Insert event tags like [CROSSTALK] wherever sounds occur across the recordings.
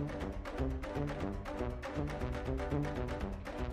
thank you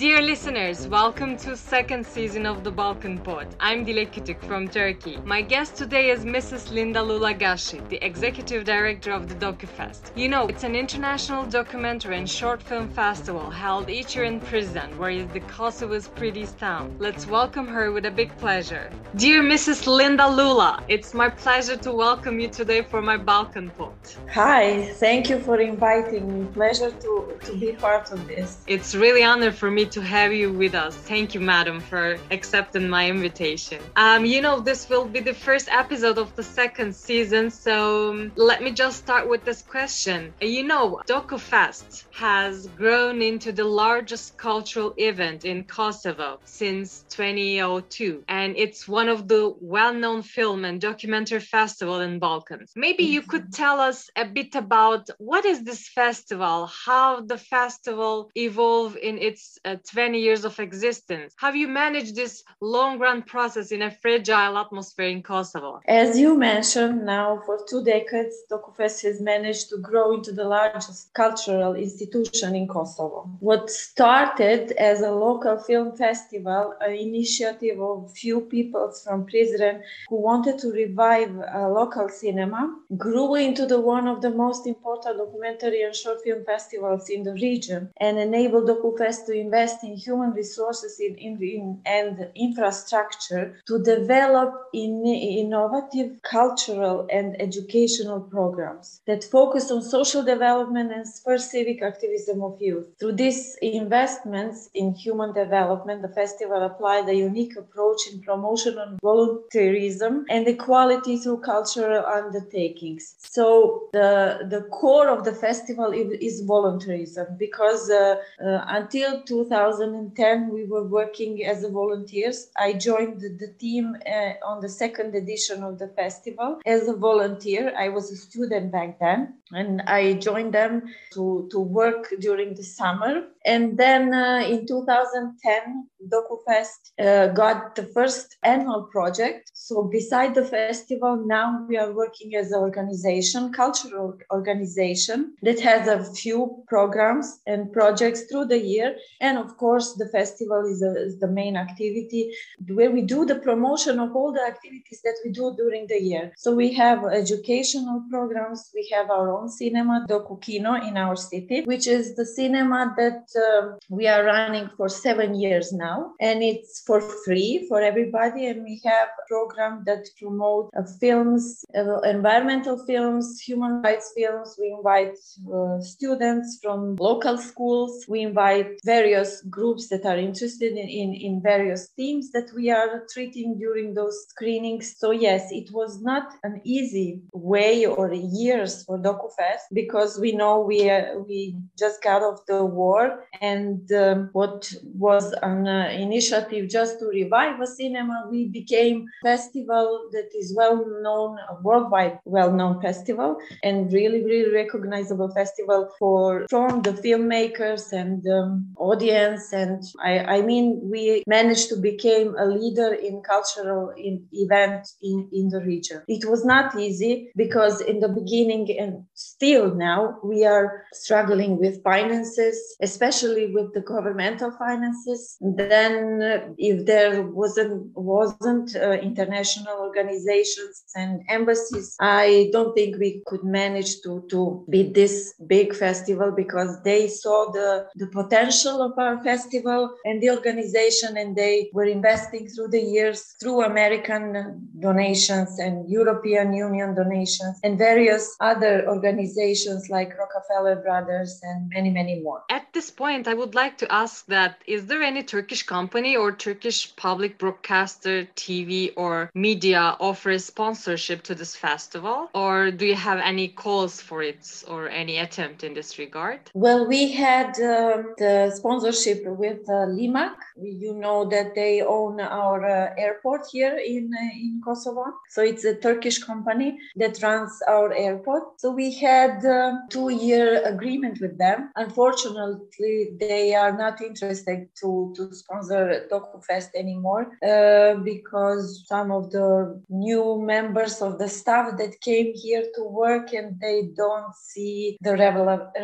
Dear listeners, welcome to second season of the Balkan Pod. I'm Dilek Kütük from Turkey. My guest today is Mrs. Linda Lulagashi, the executive director of the DokuFest. You know, it's an international documentary and short film festival held each year in Prizren, where is the Kosovo's prettiest town. Let's welcome her with a big pleasure. Dear Mrs. Linda Lula, it's my pleasure to welcome you today for my Balkan Pod. Hi, thank you for inviting me. Pleasure to, to be part of this. It's really honor for me to have you with us. Thank you, madam, for accepting my invitation. Um, you know, this will be the first episode of the second season, so um, let me just start with this question. You know, DokuFest has grown into the largest cultural event in Kosovo since 2002, and it's one of the well-known film and documentary festival in Balkans. Maybe you could tell us a bit about what is this festival, how the festival evolved in its uh, 20 years of existence. Have you managed this long run process in a fragile atmosphere in Kosovo? As you mentioned, now for two decades, DokuFest has managed to grow into the largest cultural institution in Kosovo. What started as a local film festival, an initiative of few people from Prizren who wanted to revive uh, local cinema, grew into the one of the most important documentary and short film festivals in the region and enabled DokuFest to invest invest in human resources in, in, in, and infrastructure to develop in, innovative cultural and educational programs that focus on social development and spur civic activism of youth. Through these investments in human development, the festival applied a unique approach in promotion of volunteerism and equality through cultural undertakings. So the, the core of the festival is volunteerism because uh, uh, until 2000 2010 we were working as volunteers. I joined the, team uh, on the second edition of the festival. As a volunteer i was a student back then and i joined them to, to work during the summer. And then uh, in 2010 dokufest uh, got the first annual project so beside the festival now we are working as an organization cultural organization that has a few programs and projects through the year and of course, the festival is, a, is, the main activity where we do the promotion of all the activities that we do during the year. So we have educational programs. We have our own cinema, Doku Kino, in our city, which is the cinema that uh, we are running for seven years now, and it's for free for everybody. And we have a program that promote uh, films, uh, environmental films, human rights films. We invite uh, students from local schools. We invite various groups that are interested in, in, in various themes that we are treating during those screenings. So, yes, it was not an easy way or years for DokuFest because we know we, uh, we just got off the war and um, what was an uh, initiative just to revive a cinema, we became festival that is well known, worldwide well known festival and really, really recognizable festival for from the filmmakers and um, audience and I, I mean we managed to become a leader in cultural in, event in, in the region. It was not easy because in the beginning and still now we are struggling with finances, especially with the governmental finances. Then uh, if there wasn't wasn't uh, international organizations and embassies, I don't think we could manage to to beat this big festival because they saw the the potential of our festival and the organization and they were investing through the years through american donations and european union donations and various other organizations like rockefeller brothers and many many more at this point i would like to ask that is there any turkish company or turkish public broadcaster tv or media offers sponsorship to this festival or do you have any calls for it or any attempt in this regard well we had um, the sponsorship with uh, Limak. You know that they own our uh, airport here in uh, in Kosovo. So it's a Turkish company that runs our airport. So we had had a two-year agreement with them. Unfortunately, they are not interested to, to sponsor DokuFest anymore uh, because some of the new members of the staff that came here to work and they don't see the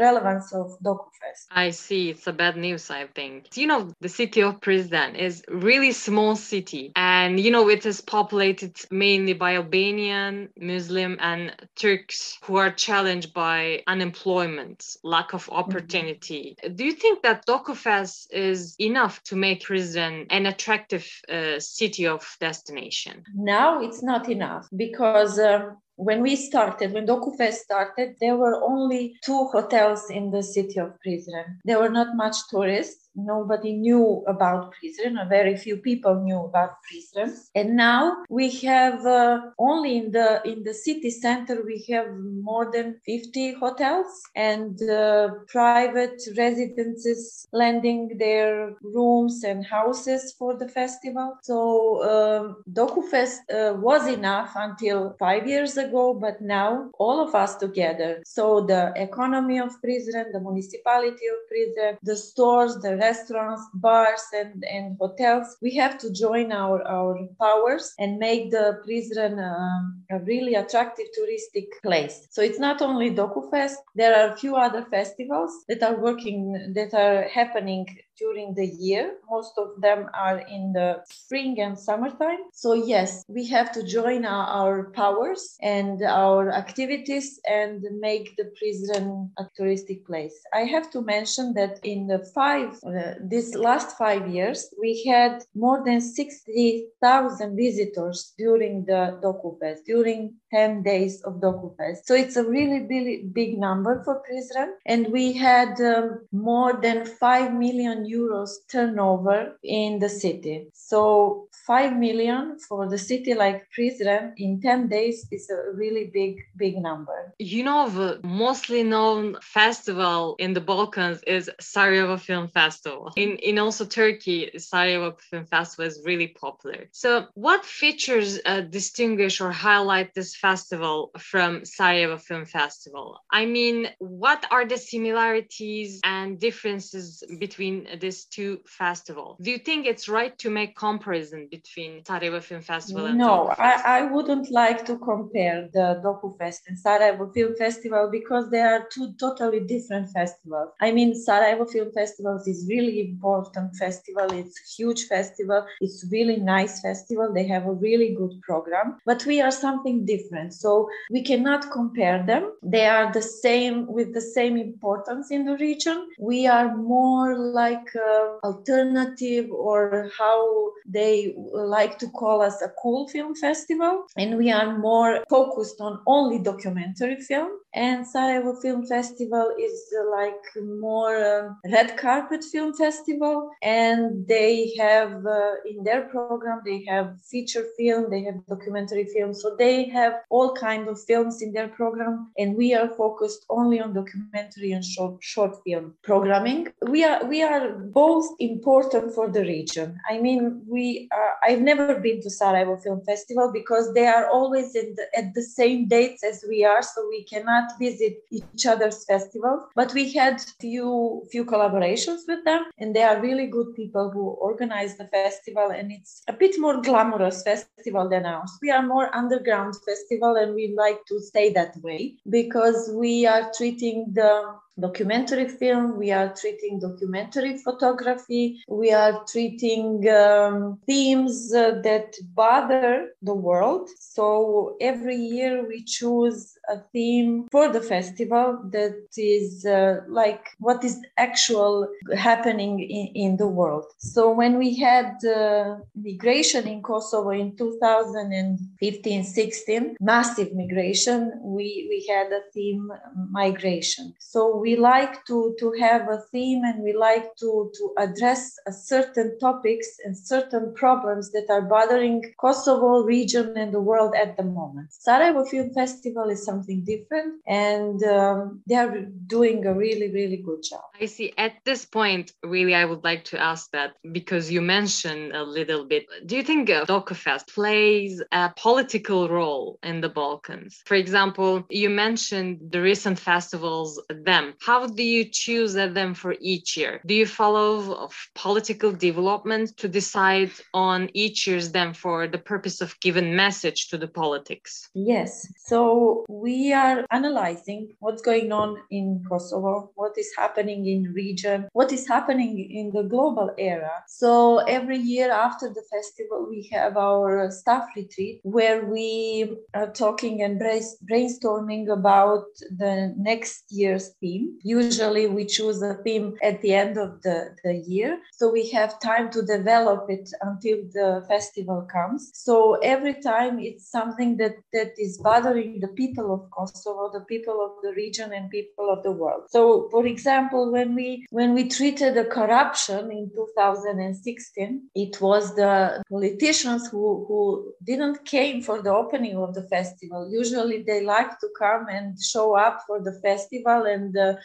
relevance of DokuFest. I see. It's a bad news, I think. You know, the city of Prizren is really small city and, you know, it is populated mainly by Albanian, Muslim and Turks who are challenged by unemployment, lack of mm-hmm. opportunity. Mm-hmm. Do you think that DokuFest is enough to make Prizren an attractive uh, city of destination? Now it's not enough because um, when we started, when DokuFest started, there were only two hotels in the city of Prizren. There were not much tourists nobody knew about Prizren, or very few people knew about Prizren. And now we have uh, only in the in the city center we have more than 50 hotels and uh, private residences lending their rooms and houses for the festival. So um, DokuFest uh, was enough until five years ago, but now all of us together. So the economy of Prizren, the municipality of Prizren, the stores, the restaurants, bars, and, and hotels, we have to join our, our powers and make the Prizren um, a really attractive touristic place. So it's not only DokuFest, there are a few other festivals that are working, that are happening during the year. Most of them are in the spring and summertime. So, yes, we have to join our, our powers and our activities and make the Prizren a touristic place. I have to mention that in the five, uh, this last five years, we had more than 60,000 visitors during the DokuFest, during 10 days of DokuFest. So it's a really, really big number for Prizren. And we had um, more than 5 million euros turnover in the city. So 5 million for the city like Prizren in 10 days is a really big, big number. You know, the mostly known festival in the Balkans is Sarajevo Film Festival. In, in also Turkey, Sarajevo Film Festival is really popular. So what features uh, distinguish or highlight this festival from Sarajevo Film Festival? I mean, what are the similarities and differences between these two festivals? Do you think it's right to make comparison between Sarajevo Film Festival and No, I, I wouldn't like to compare the DokuFest and Sarajevo Film Festival because they are two totally different festivals. I mean, Sarajevo Film Festival is really important festival. It's a huge festival. It's really nice festival. They have a really good program, but we are something different. So we cannot compare them. They are the same with the same importance in the region. We are more like uh, alternative or how they like to call us a cool film festival. And we are more focused on only documentary film. And Sarajevo Film Festival is uh, like more um, red carpet film festival. And they have uh, in their program, they have feature film, they have documentary film. So they have all kind of films in their program. And we are focused only on documentary and short, short film programming. We are, we are both important for the region. I mean, we are, I've never been to Sarajevo Film Festival because they are always in the, at the same dates as we are, so we cannot visit each other's festivals. But we had few few collaborations with them, and they are really good people who organize the festival, and it's a bit more glamorous festival than ours. We are more underground festival, and we like to stay that way because we are treating the documentary film, we are treating documentary photography, we are treating um, themes uh, that bother the world. So every year we choose a theme for the festival that is uh, like what is actual happening in, in the world. So when we had uh, migration in Kosovo in 2015-16, massive migration, we, we had a theme migration. So we like to, to have a theme and we like to, to address certain topics and certain problems that are bothering Kosovo region and the world at the moment. Sarajevo Film Festival is something different and um, they are doing a really, really good job. I see. At this point, really, I would like to ask that because you mentioned a little bit. Do you think uh, DokuFest plays a political role in the Balkans? For example, you mentioned the recent festivals, them. How do you choose them for each year? Do you follow political development to decide on each year's them for the purpose of giving message to the politics? Yes. So we are analyzing what's going on in Kosovo, what is happening in region, what is happening in the global era. So every year after the festival, we have our staff retreat where we are talking and brainstorming about the next year's theme. Usually we choose a theme at the end of the, the year. So we have time to develop it until the festival comes. So every time it's something that, that is bothering the people of Kosovo, the people of the region and people of the world. So for example, when we when we treated the corruption in 2016, it was the politicians who, who didn't came for the opening of the festival. Usually they like to come and show up for the festival and uh,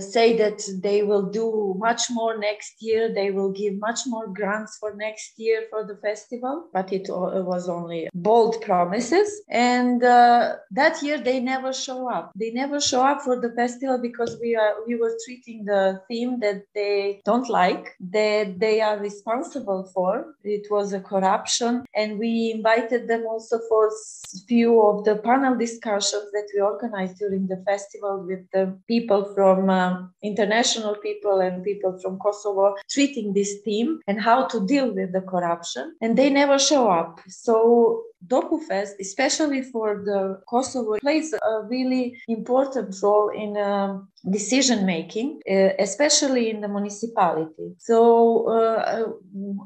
say that they will do much more next year. They will give much more grants for next year for the festival, but it was only bold promises. And uh, that year they never show up. They never show up for the festival because we are we were treating the theme that they don't like, that they are responsible for. It was a corruption, and we invited them also for few of the panel discussions that we organized during the festival with the people from uh, international people and people from Kosovo treating this team and how to deal with the corruption. And they never show up. So DokuFest, especially for the Kosovo, plays a really important role in um, decision making, uh, especially in the municipality. So uh,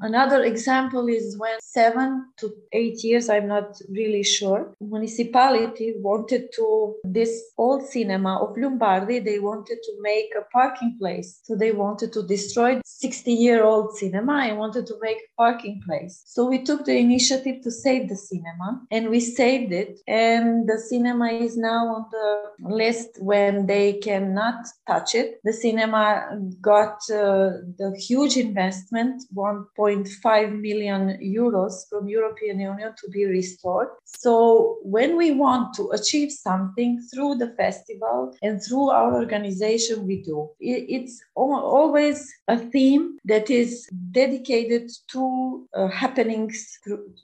another example is when seven to eight years, I'm not really sure, municipality wanted to this old cinema of Lumbardhi. They wanted to make a parking place, so they wanted to destroy 60 year old cinema and wanted to make a parking place. So we took the initiative to save the cinema and we saved it, and the cinema is now on the list when they cannot touch it. The cinema got uh, the huge investment, 1.5 million euros from European Union to be restored. So when we want to achieve something through the festival and through our organization, we do. It's always a theme that is dedicated to uh, happenings,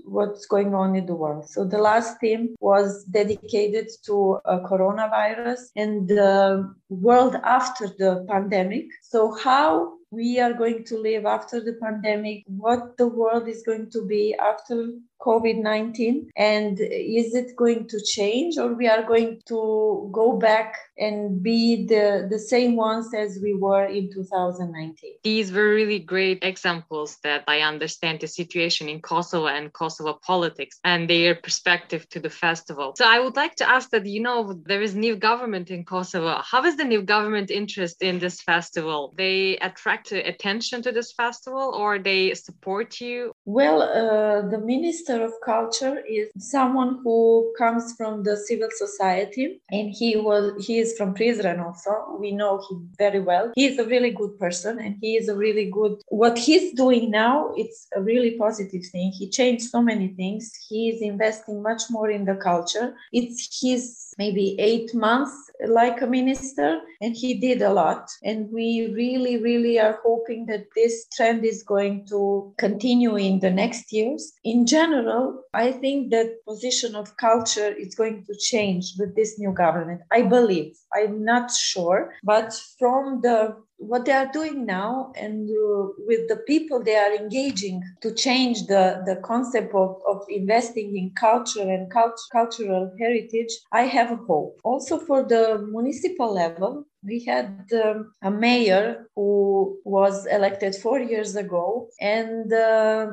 what's going on in the world. So the last theme was dedicated to uh, coronavirus and the world after the pandemic. So, how we are going to live after the pandemic, what the world is going to be after COVID 19, and is it going to change or we are going to go back and be the, the same ones as we were in 2019? These were really great examples that I understand the situation in Kosovo and Kosovo politics and their perspective to the festival. So I would like to ask that, you know, there is new government in Kosovo. How is the new government interest in this festival? They attract attention to this festival or they support you? Well, uh, the minister of Culture is someone who comes from the civil society, and he was he is from Prizren also. We know him very well. He is a really good person, and he is a really good. What he's doing now, it's a really positive thing. He changed so many things. He is investing much more in the culture. It's his maybe eight months like a minister, and he did a lot. And we really, really are hoping that this trend is going to continue in the next years. In general, I think that position of culture is going to change with this new government. I believe. I'm not sure, but from the what they are doing now and uh, with the people they are engaging to change the, the concept of, of investing in culture and cult- cultural heritage, I have a hope. Also, for the municipal level, we had um, a mayor who was elected four years ago, and uh,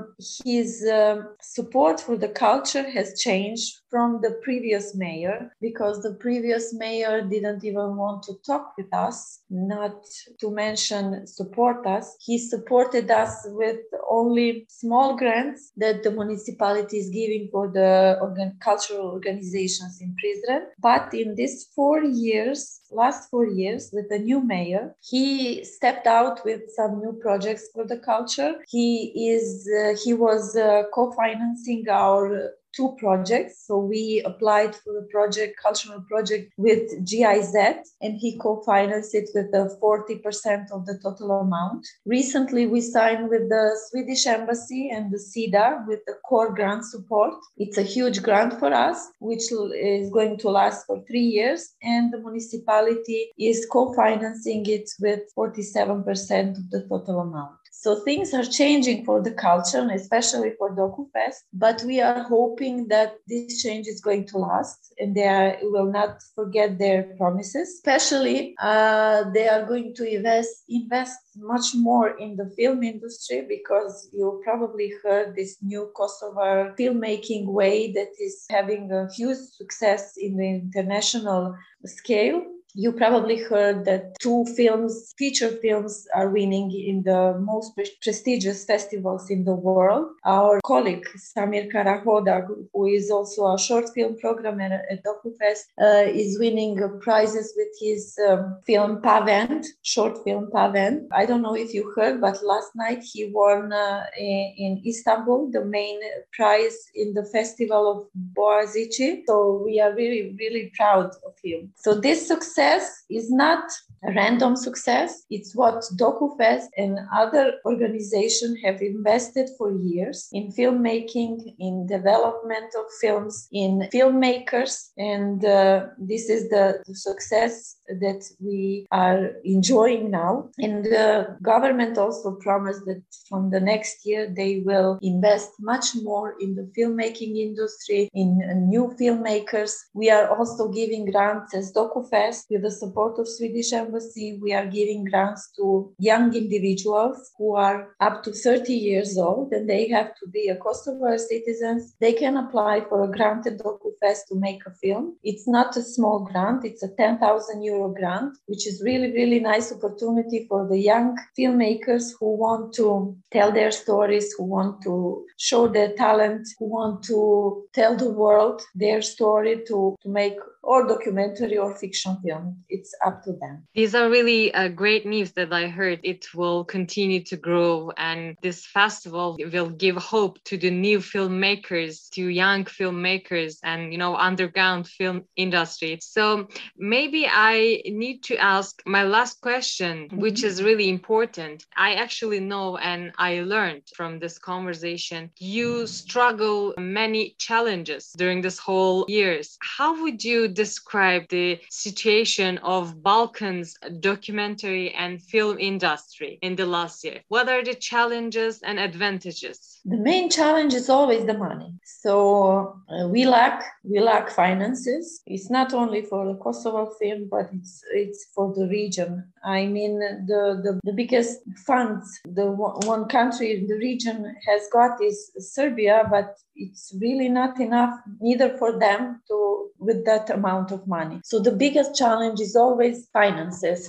his uh, support for the culture has changed from the previous mayor because the previous mayor didn't even want to talk with us, not to mention support us. He supported us with only small grants that the municipality is giving for the organ- cultural organizations in Prizren. But in these four years, last four years with the new mayor, he stepped out with some new projects for the culture. He is uh, he was uh, co-financing our two projects. So we applied for the project, cultural project with GIZ, and he co-financed it with the 40% of the total amount. Recently, we signed with the Swedish Embassy and the SIDA with the core grant support. It's a huge grant for us, which is going to last for three years, and the municipality is co-financing it with 47% of the total amount. So things are changing for the culture, and especially for DokuFest. But we are hoping that this change is going to last, and they are, will not forget their promises. Especially, uh, they are going to invest invest much more in the film industry because you probably heard this new Kosovar filmmaking way that is having a huge success in the international scale you probably heard that two films, feature films, are winning in the most pre- prestigious festivals in the world. Our colleague Samir Karahoda, who is also a short film programmer at DokuFest, uh, is winning prizes with his um, film Pa vend, short film Pa vend. I don't know if you heard, but last night he won uh, in, in, Istanbul the main prize in the festival of Boğaziçi. So we are really, really proud of him. So this success success is not random success. It's what DokuFest and other organizations have invested for years in filmmaking, in development of films, in filmmakers. And uh, this is the, the, success that we are enjoying now. And the government also promised that from the next year they will invest much more in the filmmaking industry, in new filmmakers. We are also giving grants as DokuFest with the support of Swedish We are giving grants to young individuals who are up to 30 years old and they have to be a Kosovo citizens. They can apply for a grant at DokuFest to make a film. It's not a small grant, it's a 10,000 euro grant, which is really, really nice opportunity for the young filmmakers who want to tell their stories, who want to show their talent, who want to tell the world their story to, to make or documentary or fiction film. It's up to them. These are really uh, great news that I heard. It will continue to grow, and this festival will give hope to the new filmmakers, to young filmmakers, and you know underground film industry. So maybe I need to ask my last question, mm-hmm. which is really important. I actually know and I learned from this conversation you struggle many challenges during this whole years. How would you describe the situation of Balkans documentary and film industry in the last year? What are the challenges and advantages? The main challenge is always the money. So uh, we lack we lack finances. It's not only for the Kosovo film, but it's it's for the region. I mean, the the, the biggest funds the one country in the region has got is Serbia, but it's really not enough neither for them to with that amount of money. So the biggest challenge is always finances.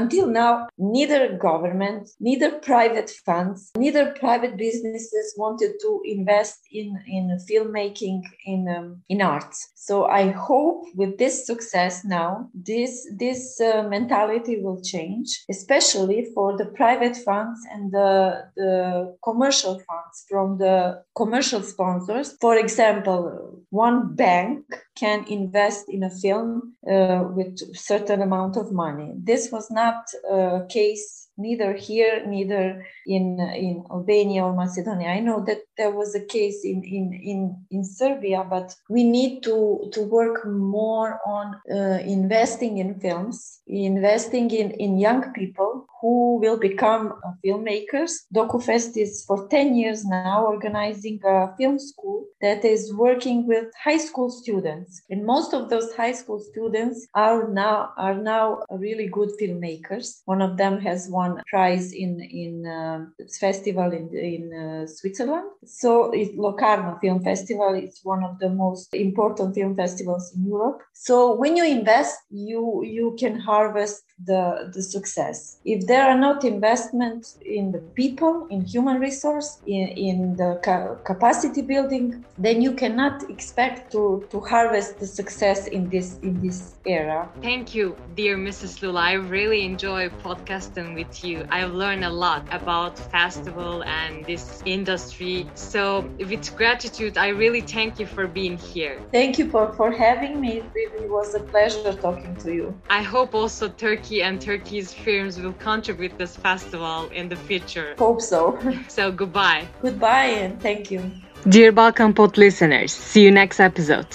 Until now, neither government, neither private funds, neither private businesses wanted to invest in, in filmmaking, in, um, in arts. So I hope with this success now, this, this uh, mentality will change, especially for the private funds and the, the commercial funds from the commercial sponsors. For example, one bank can invest in a film uh, with certain amount of money. This was not a case neither here, neither in in Albania or Macedonia. I know that there was a case in in in, in Serbia, but we need to to work more on uh, investing in films, investing in in young people who will become uh, filmmakers. DokuFest is for 10 years now organizing a film school that is working with high school students. And most of those high school students are now are now really good filmmakers. One of them has won prize in in uh, festival in in uh, Switzerland. So it's Locarno Film Festival is one of the most important film festivals in Europe. So when you invest, you you can harvest the the success. If there are not investments in the people, in human resource, in, in the ca- capacity building, then you cannot expect to, to harvest the success in this in this era. Thank you, dear Mrs. Lula. I really enjoy podcasting with you. I've learned a lot about festival and this industry. So with gratitude, I really thank you for being here. Thank you for, for having me. It really was a pleasure talking to you. I hope also Turkey and Turkey's films will contribute this festival in the future. Hope so. [LAUGHS] So goodbye. Goodbye and thank you. Dear Balkan Pod listeners, see you next episode.